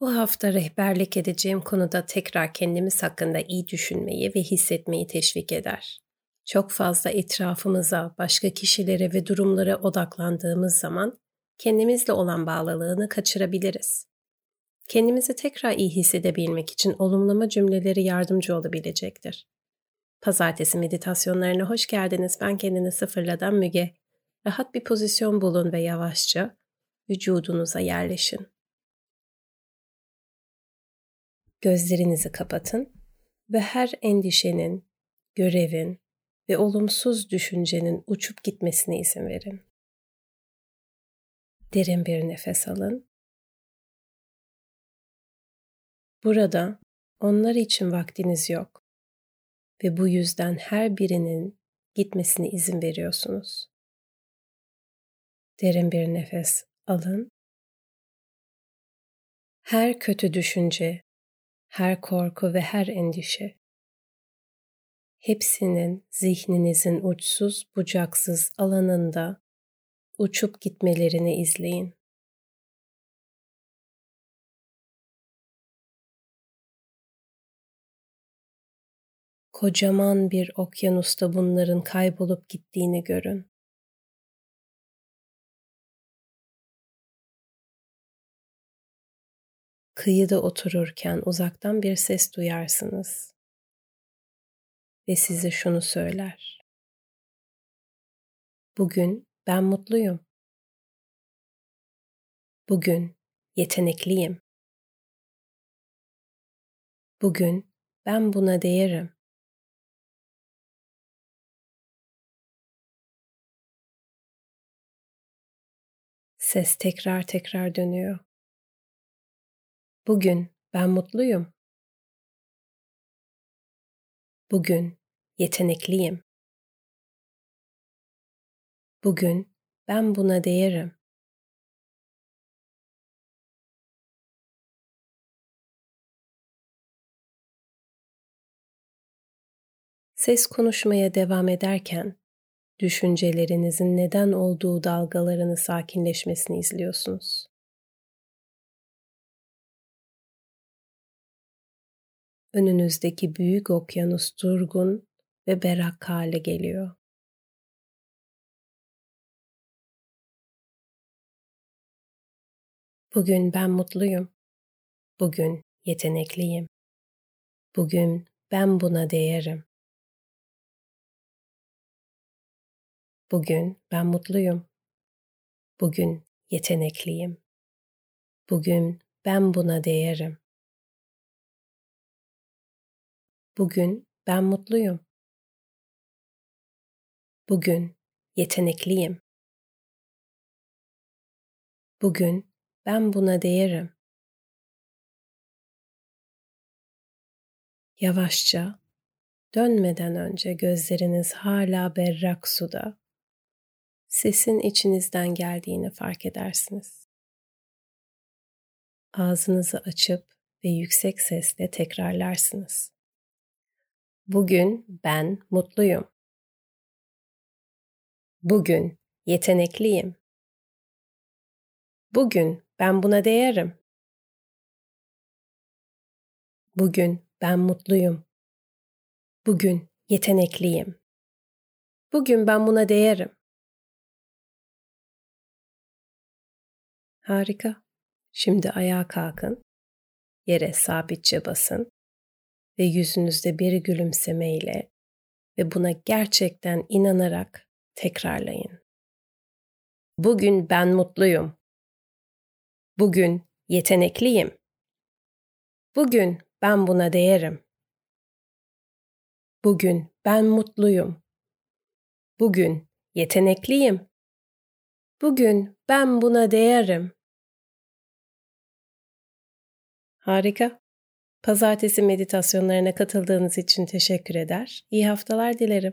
Bu hafta rehberlik edeceğim konuda tekrar kendimiz hakkında iyi düşünmeyi ve hissetmeyi teşvik eder. Çok fazla etrafımıza, başka kişilere ve durumlara odaklandığımız zaman kendimizle olan bağlılığını kaçırabiliriz. Kendimizi tekrar iyi hissedebilmek için olumlama cümleleri yardımcı olabilecektir. Pazartesi meditasyonlarına hoş geldiniz. Ben kendini sıfırladan Müge. Rahat bir pozisyon bulun ve yavaşça vücudunuza yerleşin. Gözlerinizi kapatın ve her endişenin, görevin ve olumsuz düşüncenin uçup gitmesine izin verin. Derin bir nefes alın. Burada onlar için vaktiniz yok ve bu yüzden her birinin gitmesine izin veriyorsunuz. Derin bir nefes alın. Her kötü düşünce, her korku ve her endişe hepsinin zihninizin uçsuz bucaksız alanında uçup gitmelerini izleyin. Kocaman bir okyanusta bunların kaybolup gittiğini görün. Kıyıda otururken uzaktan bir ses duyarsınız ve size şunu söyler. Bugün ben mutluyum. Bugün yetenekliyim. Bugün ben buna değerim. Ses tekrar tekrar dönüyor. Bugün ben mutluyum. Bugün yetenekliyim. Bugün ben buna değerim. Ses konuşmaya devam ederken düşüncelerinizin neden olduğu dalgalarını sakinleşmesini izliyorsunuz. Önünüzdeki büyük okyanus durgun ve berrak hale geliyor. Bugün ben mutluyum. Bugün yetenekliyim. Bugün ben buna değerim. Bugün ben mutluyum. Bugün yetenekliyim. Bugün ben buna değerim. Bugün ben mutluyum. Bugün yetenekliyim. Bugün ben buna değerim. Yavaşça dönmeden önce gözleriniz hala berrak suda sesin içinizden geldiğini fark edersiniz. Ağzınızı açıp ve yüksek sesle tekrarlarsınız. Bugün ben mutluyum. Bugün yetenekliyim. Bugün ben buna değerim. Bugün ben mutluyum. Bugün yetenekliyim. Bugün ben buna değerim. Harika. Şimdi ayağa kalkın. Yere sabitçe basın ve yüzünüzde bir gülümsemeyle ve buna gerçekten inanarak tekrarlayın. Bugün ben mutluyum. Bugün yetenekliyim. Bugün ben buna değerim. Bugün ben mutluyum. Bugün yetenekliyim. Bugün ben buna değerim. Harika. Pazartesi meditasyonlarına katıldığınız için teşekkür eder. İyi haftalar dilerim.